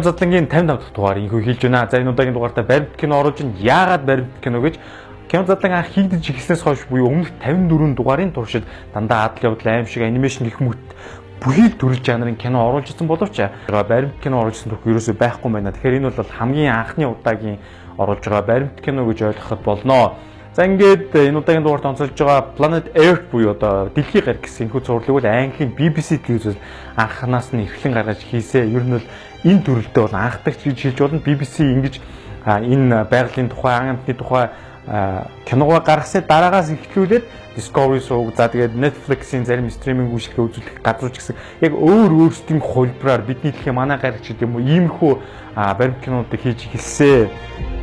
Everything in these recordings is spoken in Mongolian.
Кино задлангийн 55 дахь дугаар инхүү хэлж байна. За энэ удаагийн дугаартаа баримт кино оруулж ин яагаад баримт кино гэж кино задлан анх хийгдэж эхэлснээс хойш буюу өмнөх 54 дугаарын туршид дандаа адал явдал аим шиг анимашн гэх мэт бүхий төрөл жанрын кино оруулж ирсэн боловч баримт кино оруулж ирсэн төрх ерөөсөй байхгүй байна. Тэгэхээр энэ бол хамгийн анхны удаагийн оруулж байгаа баримт кино гэж ойлгоход болно. За ингээд энэ удаагийн дугаарт онцолж байгаа Planet Earth буюу одоо дэлхий гариг гэсэн энэхүү зурлыг бол Английн BBC телевизээр анханаас нь эрхлэн гаргаж хийсэн. Ер нь бол энэ төрөлдөө бол анхдагч гэж хэлж болно. BBC ингэж энэ байгалийн тухай, амтны тухай киногоо гаргасны дараагаас эхлүүлээд Discovery сууг за тэгээд Netflix-ийн зарим стриминг үйлчилгээ үзүүлэх газрууч гэсэн яг өөр өөрсдийн хөлбраар бидний дэлхийн манай гарагч гэдэг юм уу иймэрхүү баримт кинонуудыг хийж эхэлсэн.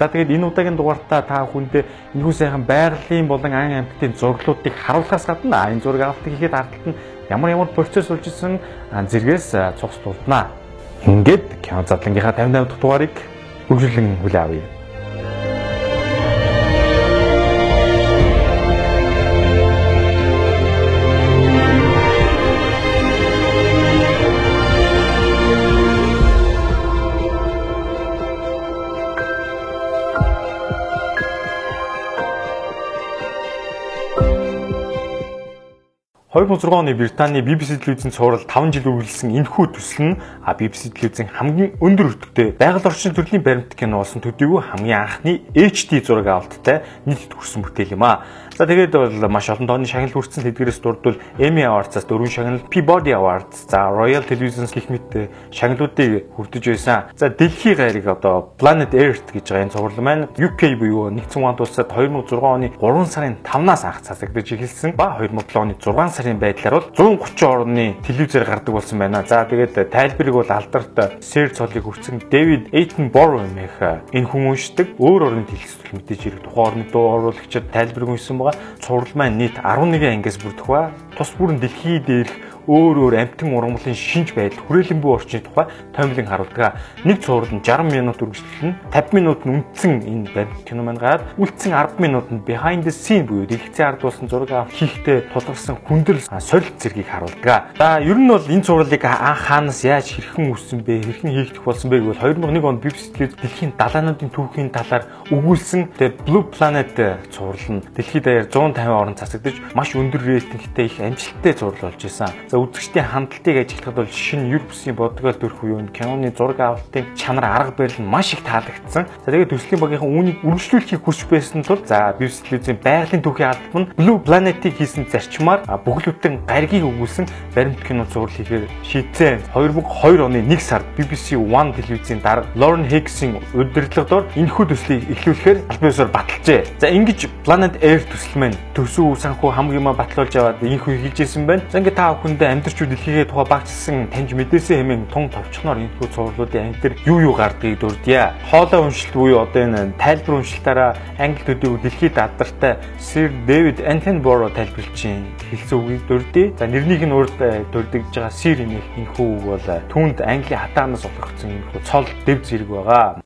За тэгээд энэ удаагийн дугаартаа та бүхэндээ энэхүү сайхан байгалийн болон ан амьтдын зураглуудыг харуулахаас гадна энэ зураг авалтыг хийхэд ардталт нь ямар ямар процесс үржилсэн зэргээс цугс дурднаа. Ингээд кино задлангийнхаа 58 дахь дугаарыг үргэлжлэн хүлээн авъя. 2006 оны Британий BBC телевизийн цуврал 5 жил үргэлжилсэн энэхүү төсөл нь BBC телевизийн хамгийн өндөр өртөгтэй байгаль орчин төрлийн баримт кино болсон төдийгүй хамгийн анхны HD зураг авалттай нийтэд хүрсэн бүтээл юм а. За тэгээд бол маш олон тооны шагнал хүртсэн тэдгээрээс дурдвал Emmy Awards-аас дөрвөн шагнал, Peabody Awards, за Royal Television гэх мэт шагналуудыг хүртэж байсан. За дэлхийн гариг одоо Planet Earth гэж байгаа энэ цуврал маань UK буюу нэгдсэн улаанд улсад 2006 оны 3 сарын 5-наас анх цацагдж эхэлсэн ба 2007 оны 6 сарын байдлаар бол 130 орны телевизээр гардаг болсон байна. За тэгээд тайлбарыг бол алдарт Sir цолыг хүртсэн David Attenborough нэх энэ хүн уншдаг өөр орны телевизэл мэдээж хэрэг тухайн орны дуу оруулагчид тайлбарыг уншсан байгаа байгаа. Цуврал маань нийт 11 ангиас бүрдэх ба тус бүрэн дэлхий дээрх өөр өөр амтэн ургамлын шинж байдал хүрээлэн буй орчны тухай томилон харуулдаг. Нэг цуврал нь 60 минут үргэлжлэн 50 минут нь үндсэн энэ баримт кино маань гараад үлдсэн 10 минут нь behind the scene буюу дэлгэцийн ард болсон зураг авах хийхдээ тулгарсан хүндрэл сорилт зэргийг харуулдаг. За ер нь бол энэ цувралыг анх хаанаас яаж хэрхэн үүссэн бэ? Хэрхэн хийгдэх болсон бэ гэвэл 2001 онд BBC дэлхийн далаануудын түүхийн талаар өгүүлсэн тэгээ Blue Planet цуврал нь дэлхийд даяар 150 орн цацагдж маш өндөр рейтингтэй их амжилттай зурлал болж исэн. За үзэгчдийн хандлтыг ажиглахад бол шинэ юр бүсийн бодгол төрөх үеийн киноны зураг авалтын чанар арга барил нь маш их таалагдсан. За тэгээд төслийн багийнхан үүнийг үргэлжлүүлэхийг хүсч байсан тул за Бивс телевизийн байгалийн түүхийн албан Blue Planet-ийг хийсэн зарчмаар бүхлөтэн гаригийг өгүүлсэн баримт кино зурлал хийхээр шийдсэн. 2002 оны 1 сард BBC One телевизийн дарга Lauren Higgs-ийн удирдлагадор энэхүү төслийг эхлүүлэхээр аль биесээр баталжээ. За ингэж Planet Air төсөл маань төсөв санхүү хамгийн маа батлуулж аваад энэхүү хийжсэн байна. За ингээд та бүхэн үндэ амьдарчуд дэлхийгээ тухай багцсан таньж мэдээсэн хэмээн тун товчхоноор энэ хүү цувралуудын дээр юу юу гардгийг дурдъя. Хоолой уншилт буюу одоо энэ тайлбар уншилтаараа англи төдийгүй дэлхийд алдартай Sir David Attenborough тайлбарлчин хэлсэн үгийг дурдъя. За нэрнийх нь урд дурдгаж байгаа Sir нэх энэ хүү бол түүнд англи хатаанаас олгогдсон энэ хүү цол дэв зэрэг байгаа.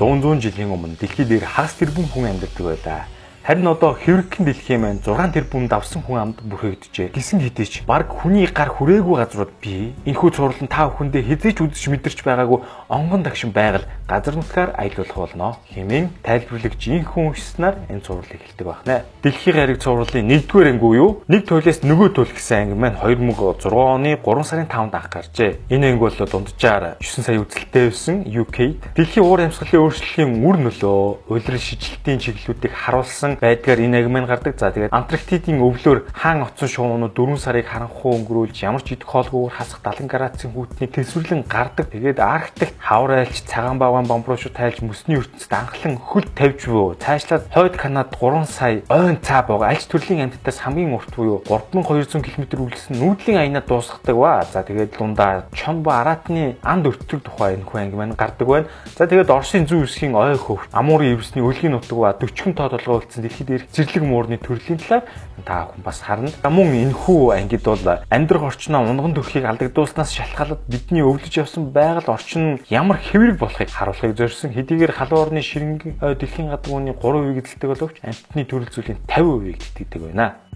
Зуун зуун жилийн өмнө дэлхий дээр хагас тэрбум хүн амьдардаг байлаа. Харин одоо хэврэгхэн дэлхийн маань 6 тэрбум давсан хүн амд бүрхэгдэжээ. Гисэн хэдийч баг хүний гар хүрээгүй газрууд бий. Энэхүү цуврал нь та бүхэндээ хизээч үзэж мэдэрч байгаагүй онгон дагшин байгаль газар нутгаар аялуулах болно. Хэмээн тайлбарлагч инхэн уншснаар энэ цувралыг хэлдэг байна. Дэлхийн гариг цувралын 1-р анги юу? Нэг туйлаас нөгөө туйл гэсэн анги маань 2006 оны 3 сарын 5-нд анх гарчээ. Энэ анги бол дунджаар 9 сая үзэлттэй байсан UK-д. Дэлхийн уур амьсгалын өөрчлөлийн үр нөлөө, улирал шижилтийн чиглэлүүдийг харуулсан байдгаар энэ агмын гардаг. За тэгээд Антарктидын өвлөөр хаан оцсон шуунууд 4 сарыг харанхуй өнгөрүүлж ямар ч идэх хоолгүйгээр хасах 70 градусын хүүтний төсвөрлөн гардаг. Тэгээд Арктик хавар айлч цагаан бавгаан бомбрууш тайлж мөсний ертөнцид анхлан хөл тавьж буй. Цаашлаад хойд Канад 3 сая ойн цаа бог альч төрлийн амьтдаас хамгийн урт буюу 3200 км үргэлжлсэн нүүдлийн аянаа дуусгадаг ба. За тэгээд дундаа чон ба аратны анд өртөр тухай энэ хүн анги маань гардаг байна. За тэгээд Оросын зүүн хэсгийн ой хөвт амуурын ивсний өлгийн нутаг ба 40 тоо толгой үлдсэн дэлхийд дээрх зэрлэг муурны төрлийн талаар та бүхэн бас харна. Мөн энэхүү ангид бол амьдрах орчноо унган төрхийг алдагдуулснаас шалтгаалаад бидний өвлөж явсан байгаль орчин ямар хэврэг болохыг харуулахыг зорьсон. Хэдийгээр халуун орны ширэнгийн дэлхийн гадууны 3% эзэлдэг боловч амьтны төрөл зүйлийн 50% итгэдэг байна.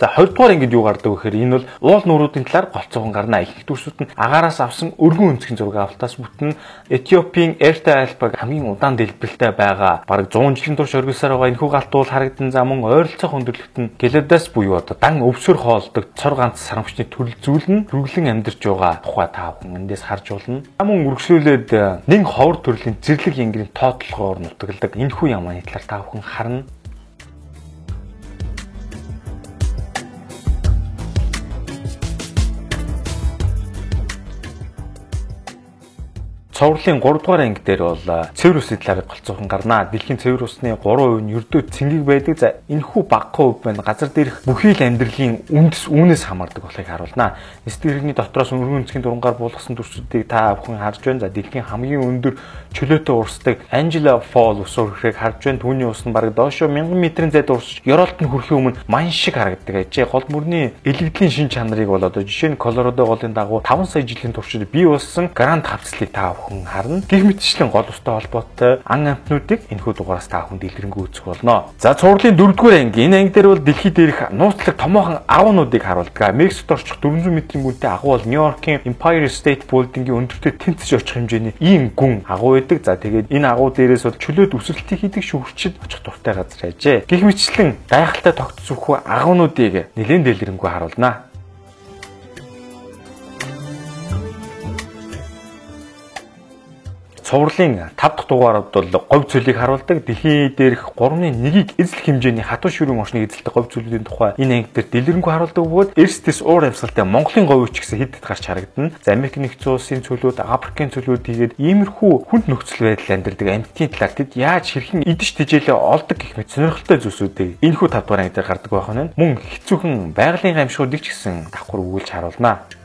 За 20 дугаар ангид юу гардаг вэ гэхээр энэ бол уул нууруудын талаар голцоохон гарна. Их төсвүүд нь агаараас авсан өргөн өнцгийн зураг авалтаас бүтэн Этиопийн Эрта альбаг хамгийн удаан дэлбэрэлтэй байгаа. Бараг 100 жилийн турш оргилсаар байгаа энэхүү галт уул харагдан за мөн ойролцоох өндөрлөлт нь Гэлэдас буюу одоо дан өвсөр хоолдог цор ганц сарамчны төрөл зүйл нь хүргэлэн амьдарч байгаа тухай та бүхэн эндээс харж болно. Мөн үргэлжлүүлээд нэг ховор төрлийн зэрлэг янгирийн тоотлогоор нутагладаг энэхүү ямааны талаар та бүхэн харна. Цовруулын 3 дугаар анги дээр бол цэвэр усны талаар голцоохон гарнаа. Дэлхийн цэвэр усны 3% нь ердөө цэнгэг байдаг. За энэхүү багахан хувь байна. Газар дээрх бүхий л амьдралын үндэс үүнээс хамаардаг болохыг харуулнаа. Эсдэг хэрэгний дотроос өргөн өнцгийн дурангаар буулгасан төрсүүдийг та бүхэн харж байна. За дэлхийн хамгийн өндөр чөлөөтэй урсдаг Angela Fall ус өрхрийг харж байна. Түүний ус нь бараг доошо 1000 м-ийн зайд урсж Еролт нь хүрэхийн өмнө ман шиг харагддаг ажээ. Гол мөрний элэгдлийн шин чанарыг бол одоо жишээ нь Колорадо голын дагуу 5 сая жилийн туршид бий болсон гранд хавцлыг та бүхэн хүн харна. Гэх мэтчлэн гол устай холбоотой ан амтнуудыг энэхүү дугаараас та хүн дэлгэрэнгүй үзэх болно. За цувралын 4-р анги. Энэ анги дээр бол дэлхийд дээрх нууцлаг томоохон агуунуудыг харуулдаг. Мексикт орчих 400 м-ийн гүнтэй агуу бол Нью-Йоркийн Empire State Building-ийн өндөртөө тэнцэж очих хэмжээний ийм гүн агуу байдаг. За тэгээд энэ агуу дээрээс бол чөлөөт өсөлтийг хийдэг шүүгчд очих дуртай газар ажээ. Гэх мэтчлэн гайхалтай тогтцохгүй агуунуудыг нэлээд дэлгэрэнгүй харуулнаа. Цувралын 5 дахь дугаард бол говь цөлийг харуулдаг. Дэлхий дээрх 3.1-ийг эзлэх хэмжээний хатуу ширүүн орчныг эзэлдэг говь цөлүүдийн тухай энэ анги дээр дэлгэрэнгүй харуулдаг бөгөөд эрсдэс уур амьсгалтай Монголын говь ч гэсэн хэд хэд гарч харагдана. За Америк нэгдсэн улсын цөлүүд, Африкийн цөлүүд тэгээд иймэрхүү хүнд нөхцөл байдал амьдардаг амьтдын талаар тэд яаж хэрхэн идэж тижээлээ олдог гэх мэт сонирхолтой зүйлсүүдийг энэхүү 5 дугаар анги дээр гардаг байх нь мөн хэцүүхэн байгалийн гамшгуудыг ч гэсэн давхар өгүүлж харуулнаа.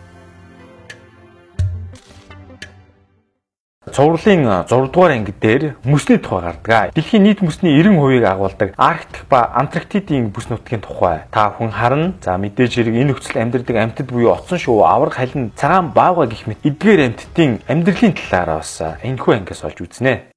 Цувралын 6 дугаар анги дээр мөсний тухай гардаг. Дэлхийн нийт мөсний 90%-ийг агуулдаг Арктик ба Антарктидын бүс нутгийн тухай та хүн харна. За мэдээж хэрэг энэ нөхцөл амьдардаг амьтад буюу оцсон шувуу, авраг халин, цагаан баавга гэх мэт эдгээр амьтдын амьдралын талаар бас энэхүү ангиас олж үзнэ.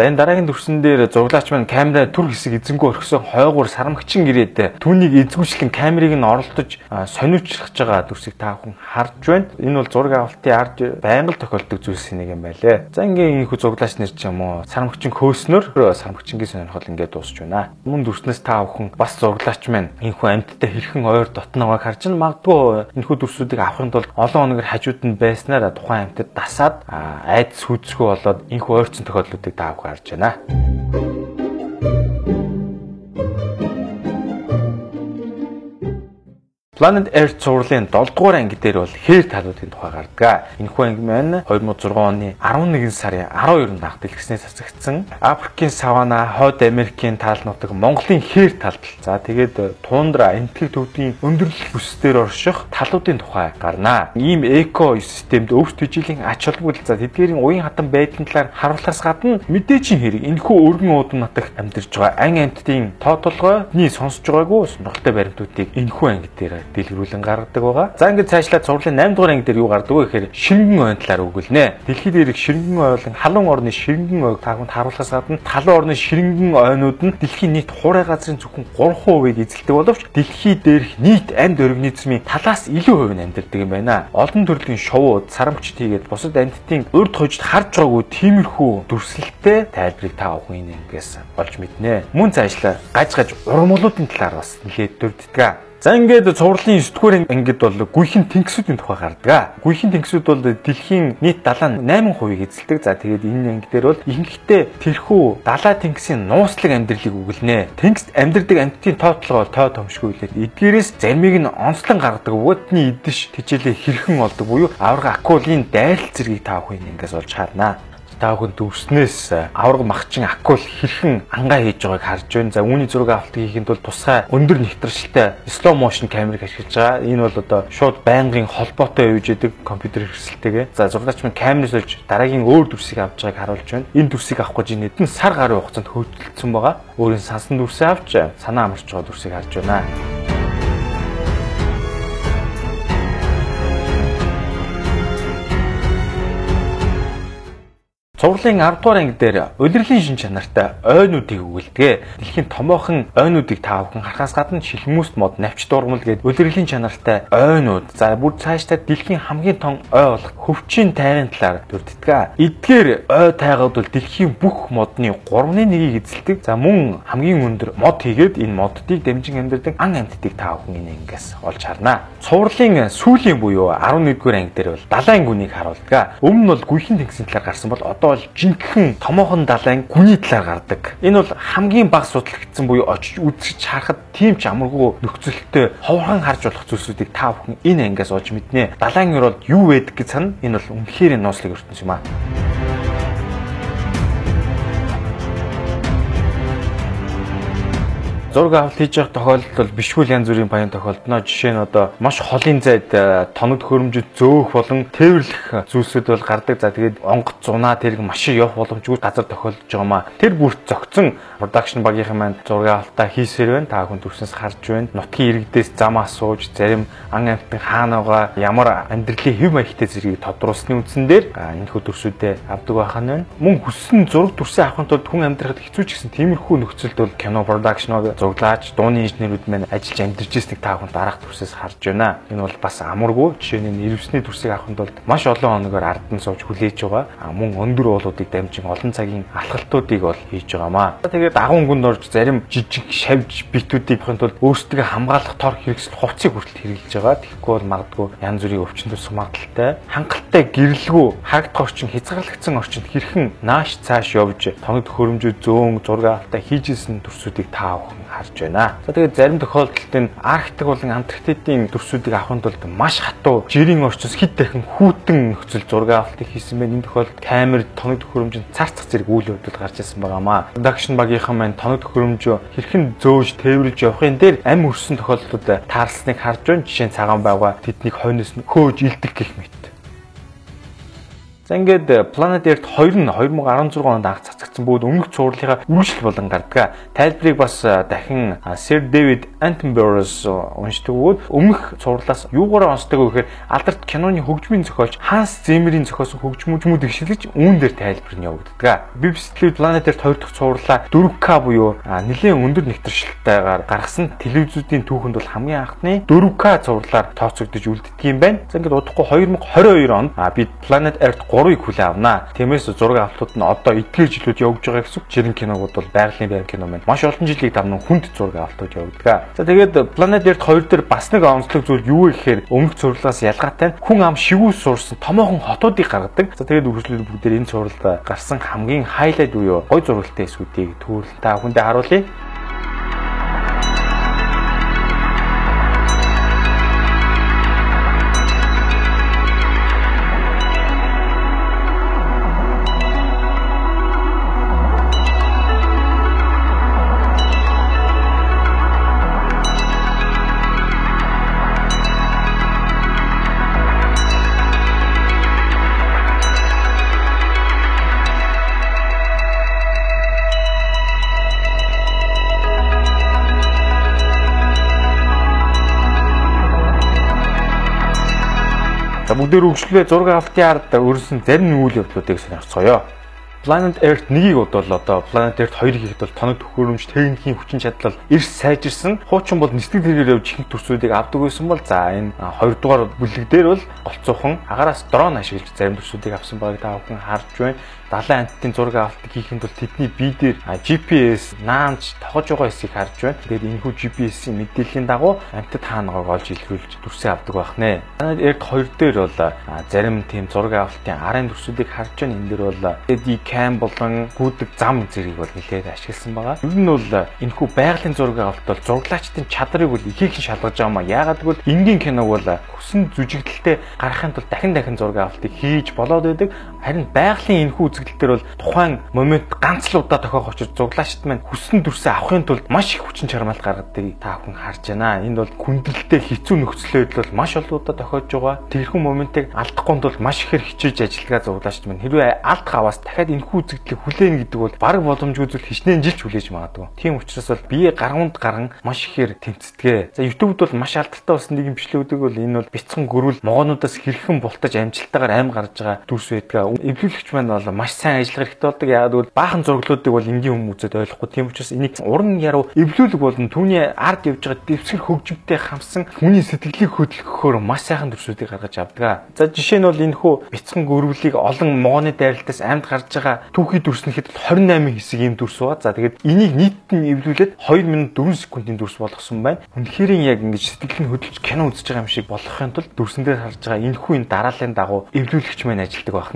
За энэ дараагийн дүрсэн дээр зуглаач маань камера түр хэсэг эзэнгүү орхисон хойгуур сарамгчин гэрээд түүнийг эзгүүчлэн камерыг нь оролдож сониучрах байгаа дүрсийг та бүхэн харж байна. Энэ бол зураг авалтын ард байнга тохиолдог зүйлс нэг юм байлээ. За ингийн ийхүү зуглаач нэр ч юм уу сарамгчин хөөснөр сарамгчингийн сонирхол ингээд дуусч байна. Мөн дүрснээс та бүхэн бас зуглаач маань ийхүү амьттай хэрхэн ойр дотноогоо харж нь магадгүй энэхүү дүрсүүдийг авахын тулд олон өнөөр хажууд нь байснаар тухайн амьтад дасаад айдас хүзсгөө болоод энэхүү ойрцсон тохиолдлуудыг та бүхэн гарч байна. Planet Earth цувралын 7 дугаар анги дээр бол хээр талуудын тухай гардаг. Энэхүү анги маань 2006 оны 11 сарын 12-нд анх дэлгэснээс цацагдсан. Африкийн савана, Хойд Америкийн тал нутаг, Монголын хээр талд. За тэгээд тундра, энтхэг төвдийн өндөрлөх бүсдээр орших талуудын тухай гарнаа. Ийм экосистемд өвс төжилийн ач холбогдол за тэдгээрийн уян хатан байдлын талаар харуулахаас гадна мэдээжийн хэрэг энэхүү өргөн уудам нутагт амьдарч байгаа ан амьтдын тоо толгойны сонсож байгаагүй сонирхолтой баримтуудыг энэхүү анги дээр дэлгэрүүлэн гаргадаг байгаа. За ингээд цаашлаад цувралын 8 дугаар анги дээр юу гардаг вэ гэхээр шингэн ойн талаар өгүүлнэ. Дэлхийд ирэх шингэн ойлон халуун орны шингэн ойг та бүхэнд харуулахаас гадна халуун орны шингэн ойнууд нь дэлхийн нийт хуурай газрын зөвхөн 3%-ийг эзэлдэг боловч дэлхийд дээрх нийт амьд организмын талаас илүү хувь нь амьдардаг юм байна. Олон төрлийн шувууд, сарамчт хийгээд бусад амьтдын урд хожид харж байгаагүй тиймэрхүү дүрслэлтэй тайлбарыг та бүхэн энэ ангиас олж мэднэ. Мөн цаашлаа гаж гаж урмуулуудын талаар бас нэлээд дурддаг. За ингээд цувралын 9 дугаар ангид бол гүйхэн тэнгисүүдийн тухай гардаг. Гүйхэн тэнгисүүд бол дэлхийн нийт далаа 8%-ийг эзэлдэг. За тэгээд энэ анги дээр бол ихэнхдээ тэрхүү далаа тэнгисийн нууцлаг амьдралыг өгүүлнэ. Тэнгист амьдардаг амьтдын тоотлогоо тоо томшгүй хэлээд эдгээрээс заримыг нь онцлон гаргадаг бөгөөдний идэж тижээлээ хэрхэн олдог буюу авраг акулын дайрал зэргийг та бүхэн ингээс олж харнаа. Бүхэн дүрснээс авраг махчин акул хэрхэн ангаа хийж байгааг харж байна. За үүний зураг авалтыг хийхэд бол тусгай өндөр нэвтрэлтэй slow motion камерыг ашиглаж байгаа. Энэ бол одоо шууд байнгын холбоотой явж идэг компьютер хэрэгсэлтэйгээ. За зурагч маань камерыг сольж дараагийн өөр дүрсийг авч байгааг харуулж байна. Энэ дүрсийг авах гэж нэдэн сар гаруй хугацаанд хөөцөлдсөн байгаа. Өөрийн сансан дүрсээ авч санаа амарч байгаа дүрсийг харж байна. Цувралын 10 дугаар анги дээр улирлын шин чанартай ойнуудыг өгүүлдэг. Дэлхийн томоохон ойнуудыг та бүхэн харахаас гадна шилмүст мод навч дурмал гээд улирлын чанартай ойнууд. За бүр цаашдаа дэлхийн хамгийн том ой болох хөвчийн тайрын талаар дүрддэг. Эдгээр ой тайгууд бол дэлхийн бүх модны 3.1-ийг эзэлдэг. За мөн хамгийн өндөр мод хийгээд энэ моддыг дэмжин амьдардаг ан амьтдыг та бүхэн энэ ангиас олж харна. Цувралын сүүлийн буюу 11-р анги дээр бол далайн гүнийг харуулдаг. Өмнө нь бол гүйхэн тэнгисийн талаар гарсан бол одоо бол жинхэнэ томоохон далайн гүний талаар гардаг. Энэ бол хамгийн бага судлагдсан буюу очиж үзэж харахад тийм ч амаргүй нөхцөлтэй ховхон харж болох зүйлсүүдийг та бүхэн энэ ангиас олж мэднэ. Далайн ер бол юу байдаг гэж сана энэ бол үнэхээр нууцлаг ертөнц юм аа. Зураг авалт хийж явах тохиолдолд бишгүй янз бүрийн баян тохиолдно. Жишээ нь одоо маш холын зайд э, тоног хөрөмжөд зөөх болон тээвэрлэх зүйлсүүд бол гардаг. За тэгээд онгоц зунаа тэрг машин явах боломжгүй газар тохиолдож байгаамаа. Тэр бүрт зөгцөн продакшн багийнхан маань зураг авалтаа хийсээр байна. Та хүн төрснөөс харж байна. Нутгийн иргэдээс зам асууж, зарим ан амьтны хаанаагаа ямар амьдралын хэв маягтай зэргийг тодруулсны үндсэн дээр энэ хөө төрсүүдэд авдаг байхan байна. Мөн хүссэн зураг төрсөн авахын тулд хүн амьдрахад хэцүү ч гэсэн тиймэрхүү нөхцөлд бол кино продакшноо зуглаач дууны инженерүүд маань ажиллаж амьдарч ирснийг та бүхэн дараах төрсөөс харж байна. Энэ бол бас амаргүй. Жишээ нь ирвсний төрсийг авахын тулд маш олон хоногор ардан сууж хүлээж байгаа. Мөн өндөр уулуудыг дамжин олон цагийн алхалтуудыг бол хийж байгаамаа. Тэгээд агуун гүнд орж зарим жижиг шавж битүүдийг авахын тулд өөрсдөө хамгаалах тор хэрэгсэл хувцсыг хүртэл хэрэгжилж байгаа. Тэгэхгүй бол магадгүй янз бүрийн өвчин төс магадaltaй. Хангалттай гэрэлгүй харагдах орчин хязгаарлагдсан орчинд хэрхэн нааш цааш явж тоног хөрөмжөд зөөн зураг авалтаа хийжсэн төрсүүдийг та бүхэн харж байна. За тэгээд зарим тохиолдолд энэ Арктик болон Антарктидын төрсүүдийг авахын тулд маш хатуу жирийн орчноос хэд дахин хүүтэн нөхцөл зураг авалтыг хийсэн байна. Энэ тохиолдолд камер тоног төхөөрөмжөнд царцах зэрэг үйл явдал гарч ирсэн байгаамаа. Production багийнхан маань тоног төхөөрөмжөө хэрхэн зөөж тээвэрлж явахын дээр ам өрсөн тохиолдлууд таарсныг харж байна. Жишээ нь цагаан байга тэднийг хойноос нь хөөж илдэх гэх мэт. За ингээд э, Planet Earth 2 нь 2016 онд анх цацагдсан бөгөөд өмнөх цувралынхаа үргэлжлэл болон гардаг. Тайлбарыг бас э, дахин э, Sir David Attenborough уншдаг бөгөөд өмнөх цувралаас юугаар онцдог вэ гэхээр алдарт киноны хөгжмийн зохиолч Hans Zimmer-ийн зохиосон хөгжмүүдмүүдийг шилжиж үүн дээр тайлбар нь явагддаг. BBC Planet Earth 2 дахь цувралаа 4K буюу нэлээд өндөр нэвтрэлттайгаар гаргасан телевизүүдийн түүхэнд бол хамгийн анхны 4K цувралаар тооцогдож үлддэг юм байна. За ингээд удахгүй 2022 онд бид Planet Earth 3-ыг хүлээн авнаа. Тиймээс зураг авалтууд нь одоо эдгээр жилүүд явж байгаа гэсэн. Жирийн киногууд бол байгалийн байр кино маань маш олон жилийг давнан хүнд зураг авалтууд явагддаг. За тэгээд Planet Earth 2 дээр бас нэг онцлог зүйл юу вэ гэхээр өмнөх зураглаас ялгаатай хүн ам шигүүс суурсан томоохон хотуудыг гаргадаг. За тэгээд үргэлжлэл бүгдээр энэ зураглалд гарсан хамгийн хайлайт буюу гой зургалтай эсүүдийг түүрэлтэй хүндээ харуулъя. Бүгдээр өгшлөө зураг авалтын ард өрсөн зарим үйл явдлуудыг сонирхцгоё. Planet Earth 1-ийг бол одоо Planet Earth 2-ыг хийхэд бол тоног төхөөрөмж, техникийн хүчин чадал эрс сайжирсан. Хуучин бол нисдэг тэрээр явж ихэнх төрсүүдийг авдаг байсан бол за энэ 2 дугаар бүлэг дээр бол голцоохон агаараас дрон ашиглаж зарим төрсүүдийг авсан байгааг та бүхэн харж байна далайн амттын зураг авалтыг хийхэд бол тэдний бие дээр GPS наамж тогож байгаа хэсгийг харж байна. Тэгээд энэхүү GPS-ийн мэдээллийн дагуу амттад хаанагааг олж илрүүлж дүрсээ авдаг байх нэ. Танад эрт хоёр дээр бол зарим тийм зураг авалтын арын дүрсүүдийг харж байна. Энэ дээр бол LED cam болон гүйдэг зам зэрэг бол нэлээд ашигласан байгаа. Ер нь бол энэхүү байгалийн зураг авалт бол зураглаачдын чадрыг бол ихээхэн шалгаж байгаа маа. Яагаад гэвэл энгийн киног бол хүссэн зүжигдэлтэй гаргахын тулд дахин дахин зураг авалтыг хийж болоод байдаг. Харин байгалийн энэхүү үзэгдэл дээр бол тухайн момент ганц л удаа тохиох учраас зуглаачд маань хүссэн дүрсээ авахын тулд маш их хүчин чармаалт гаргадаг та бүхэн харж байна. Энд бол хүндрэлтэй хэцүү нөхцөл байдал бол маш олон удаа тохиож байгаа. Тэрхэн моментыг алдахгүй тул маш ихээр хичээж ажиллагаа зуглаачд маань хэрвээ алд хаваас дахиад энэхүү үзэгдлийг хүлээн гэдэг бол баг боломжгүй зүйл хичнээн жилч хүлээж магадгүй. Тийм учраас бол бие гаргуунд гарan маш ихээр тэмцдэг. За YouTube-д бол маш алдартай болсон нэг юм бичлэгүүдийг бол энэ бол бяцхан гөрүүл могоонуудаас хэрхэн бултаж амжилттайгаар аим гарч байгаа дүрс байдаг. Эвлүүлэгч маань бол маш сайн ажиллах хэрэгтэй болдог. Яагаад гэвэл баахан зураглуудыг бол энгийн хүмүүс үзээд ойлгохгүй. Тийм учраас энийг уран яруу эвлүүлэг болон түүний ард явж байгаа дэвсгэр хөгжимтэй хамсан хүний сэтгэлийг хөдөлгөхөөр маш сайхан дүрсүүдийг гаргаж авдаг. За жишээ нь бол энэ хүү бяцхан гөрвөлийг олон могооны дайралтаас амьд гарч байгаа түүхий дүрснэхэд 28 хэсэг юм дүрс ба. За тэгээд энийг нийт нь эвлүүлээд 2 минут 4 секундын дүрс болгосон байна. Үнэхээр яг ингэж сэтгэл нь хөдөлж кино үзэж байгаа юм шиг болгохын тулд дүрсэн дээр харж байгаа энэ хүн дарааллын дагуу эвлүүлэгч маань ажилтдаг байх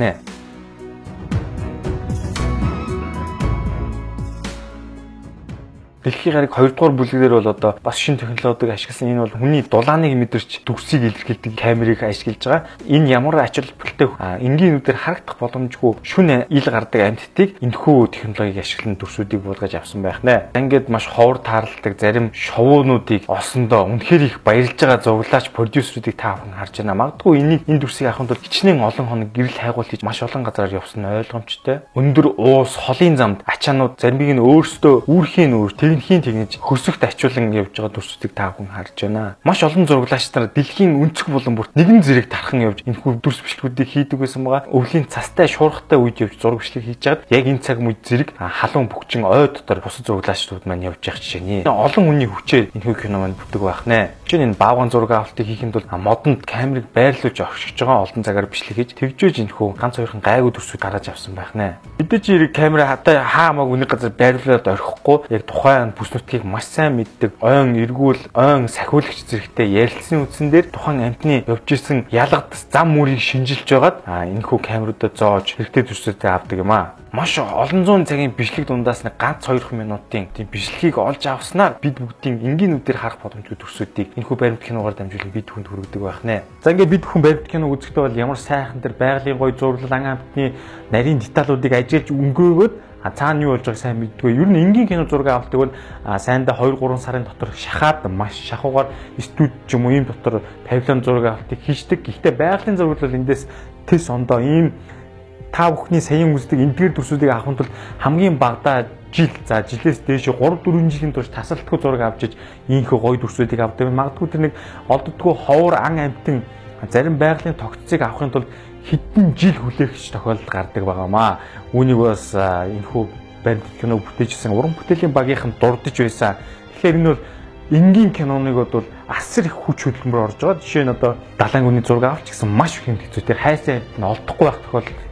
нэ. Дэлхийн гариг 2 дугаар бүлгээр бол одоо бас шинэ технологиг ашигласан энэ бол хүний дулааныг мэдэрч дүрсийг илэрхийлдэг камерыг ашиглаж байгаа. Энэ ямар ач холбогдолтой энгийн нүдээр харагдах боломжгүй шүн ил гардаг амьтдыг энэхүү технологиг ашиглан дүрсүүдийг буулгаж авсан байх нэ. Ингээд маш ховор тааралдаг зарим шоуунуудыг олсондоо үнэхээр их баярлж байгаа зуглаач продюсеруудыг та бүхэн харж байна. Магадгүй энийг энэ дүрсийг авахын тулд хичнээн олон хоног гэрэл хайгуул хийж маш олон газараар явсан ойлгомжтой. Өндөр уус, холын замд ачаанууд заримыг нь өөрсдөө үүрхийн өөр энхийн тэгнэж хөсөгт ачуулан явж байгаа дүрсүүдийг та хүн харж байна. Маш олон зурглаач нар дэлхийн өнцөг булан бүрт нэгэн зэрэг тархан явж энэ хүү дүрс бичлэгүүдийг хийдэг байсан байгаа. Өвлийн цастай шуурхтай үед явж зураг бичлэг хийж байгаад яг энэ цаг үед зэрэг халуун бөхчин ой дотор бусад зурглаачдууд маань явж явах жишээ нэ. Олон хүний хүчээр энэ хүү кино маань бүтдэг байх нэ. Жишээ нь баавган зураг авалтыг хийхэд бол модонд камерыг байрлуулж оршиж байгаа олон цагаар бичлэг хийж тэгжээж энэ хүү ганц хоёрхан гайгүй дүрсүүд гаргаж авсан байх нэ. Мэдээж хэрэг камера хатаа хаамаг үнийг газар байрлуулад орхихгүй яг тухайн тухайн бүс нутгийг маш сайн мэддэг ойн эргүүл ойн сахиулагч зэрэгтэй ярилцсан үндсэн дээр тухайн амтны явж исэн ялгадас зам мөрийг шинжилж байгаад энэхүү камеруудад зоож хэрэгтэй төсөөтэй авдаг юм аа. Маш олон зуун цагийн бичлэг дундаас нэг ганц 2 минутын тийм бичлэгийг олж авснаар бид бүгдийн энгийн нүдээр харах боломжтой төсөөдийг энэхүү баримт киногаар дамжуулан бид хүнд хүргэдэг байх нэ. За ингээд бид хүн баримт кино үзэхдээ бол ямар сайхан тэр байгалийн гой зурлал ан амтны нарийн деталуудыг ажиглаж өнгөөгөөд цаана юу болж байгааг сайн мэддгүй. Ер нь энгийн кино зураг авалтыг бол сайндаа 2 3 сарын дотор шахаад маш шахуугаар студ ч юм уу ийм дотор павильон зураг авалтыг хийждэг. Гэхдээ байгалийн зураг бол эндээс тэс ондоо ийм та бүхний саяын үздэг эдгээр дүрсүүдийг авахын тулд хамгийн багадаа жил за жилээс дээш 3 4 жилийн турш тасалтгүй зураг авчиж ийхүү гоё дүрсүүдийг авдаг. Магадгүй тэр нэг олддгүй ховор ан амтэн зарим байгалийн тогтцыг авахын тулд хэдэн жил хүлээгч тохиолдол гардаг байгаамаа. Үүнийг бас энэхүү баримт кино бүтээжсэн уран бүтээлийн багийнхан дурдж байсан. Тэгэхээр энэ бол энгийн киноныг бол асар их хүч хөдөлмөр орж байгаа. Жишээ нь одоо далайн гүний зураг авч гэсэн маш их хэцүү. Тэр хайсаа нь олдохгүй байх тохиолдол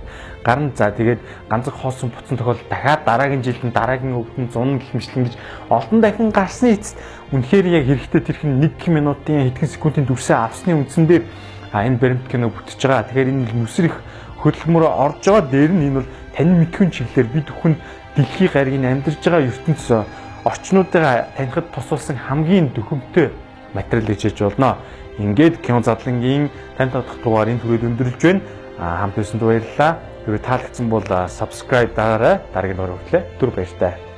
гарна за тэгээд ганцхан хоосон буцсан тохиолдолд дахиад дараагийн жилд нь дараагийн өвдөн зун гихмшлэн гэж олон дахин гарсны эцэст үнэхээр яг хэрэгтэй тэрхэн 1 минутын хэдхэн секундын дүрсээ авсны үндсэн дээр а энэ баримт кино бүтэж байгаа. Тэгэхээр энэ нүсэр их хөдөлмөр орж байгаа. Дээр нь энэ бол тань мэдхүн чиглэлээр бид бүхэн дэлхийн гаригийн амьдарж байгаа ертөнц орчнуудаа танихад тусалсан хамгийн дөхөмтэй материал гэж хэлж болно. Ингээд кино задлангийн тань тодох дугаар энэ түрээд өндөрлж байна. Хамт байсанд баярлалаа. Хэрвээ таалагдсан бол subscribe дараарай. Дараагийн дугаар хүртэл түр баяртай.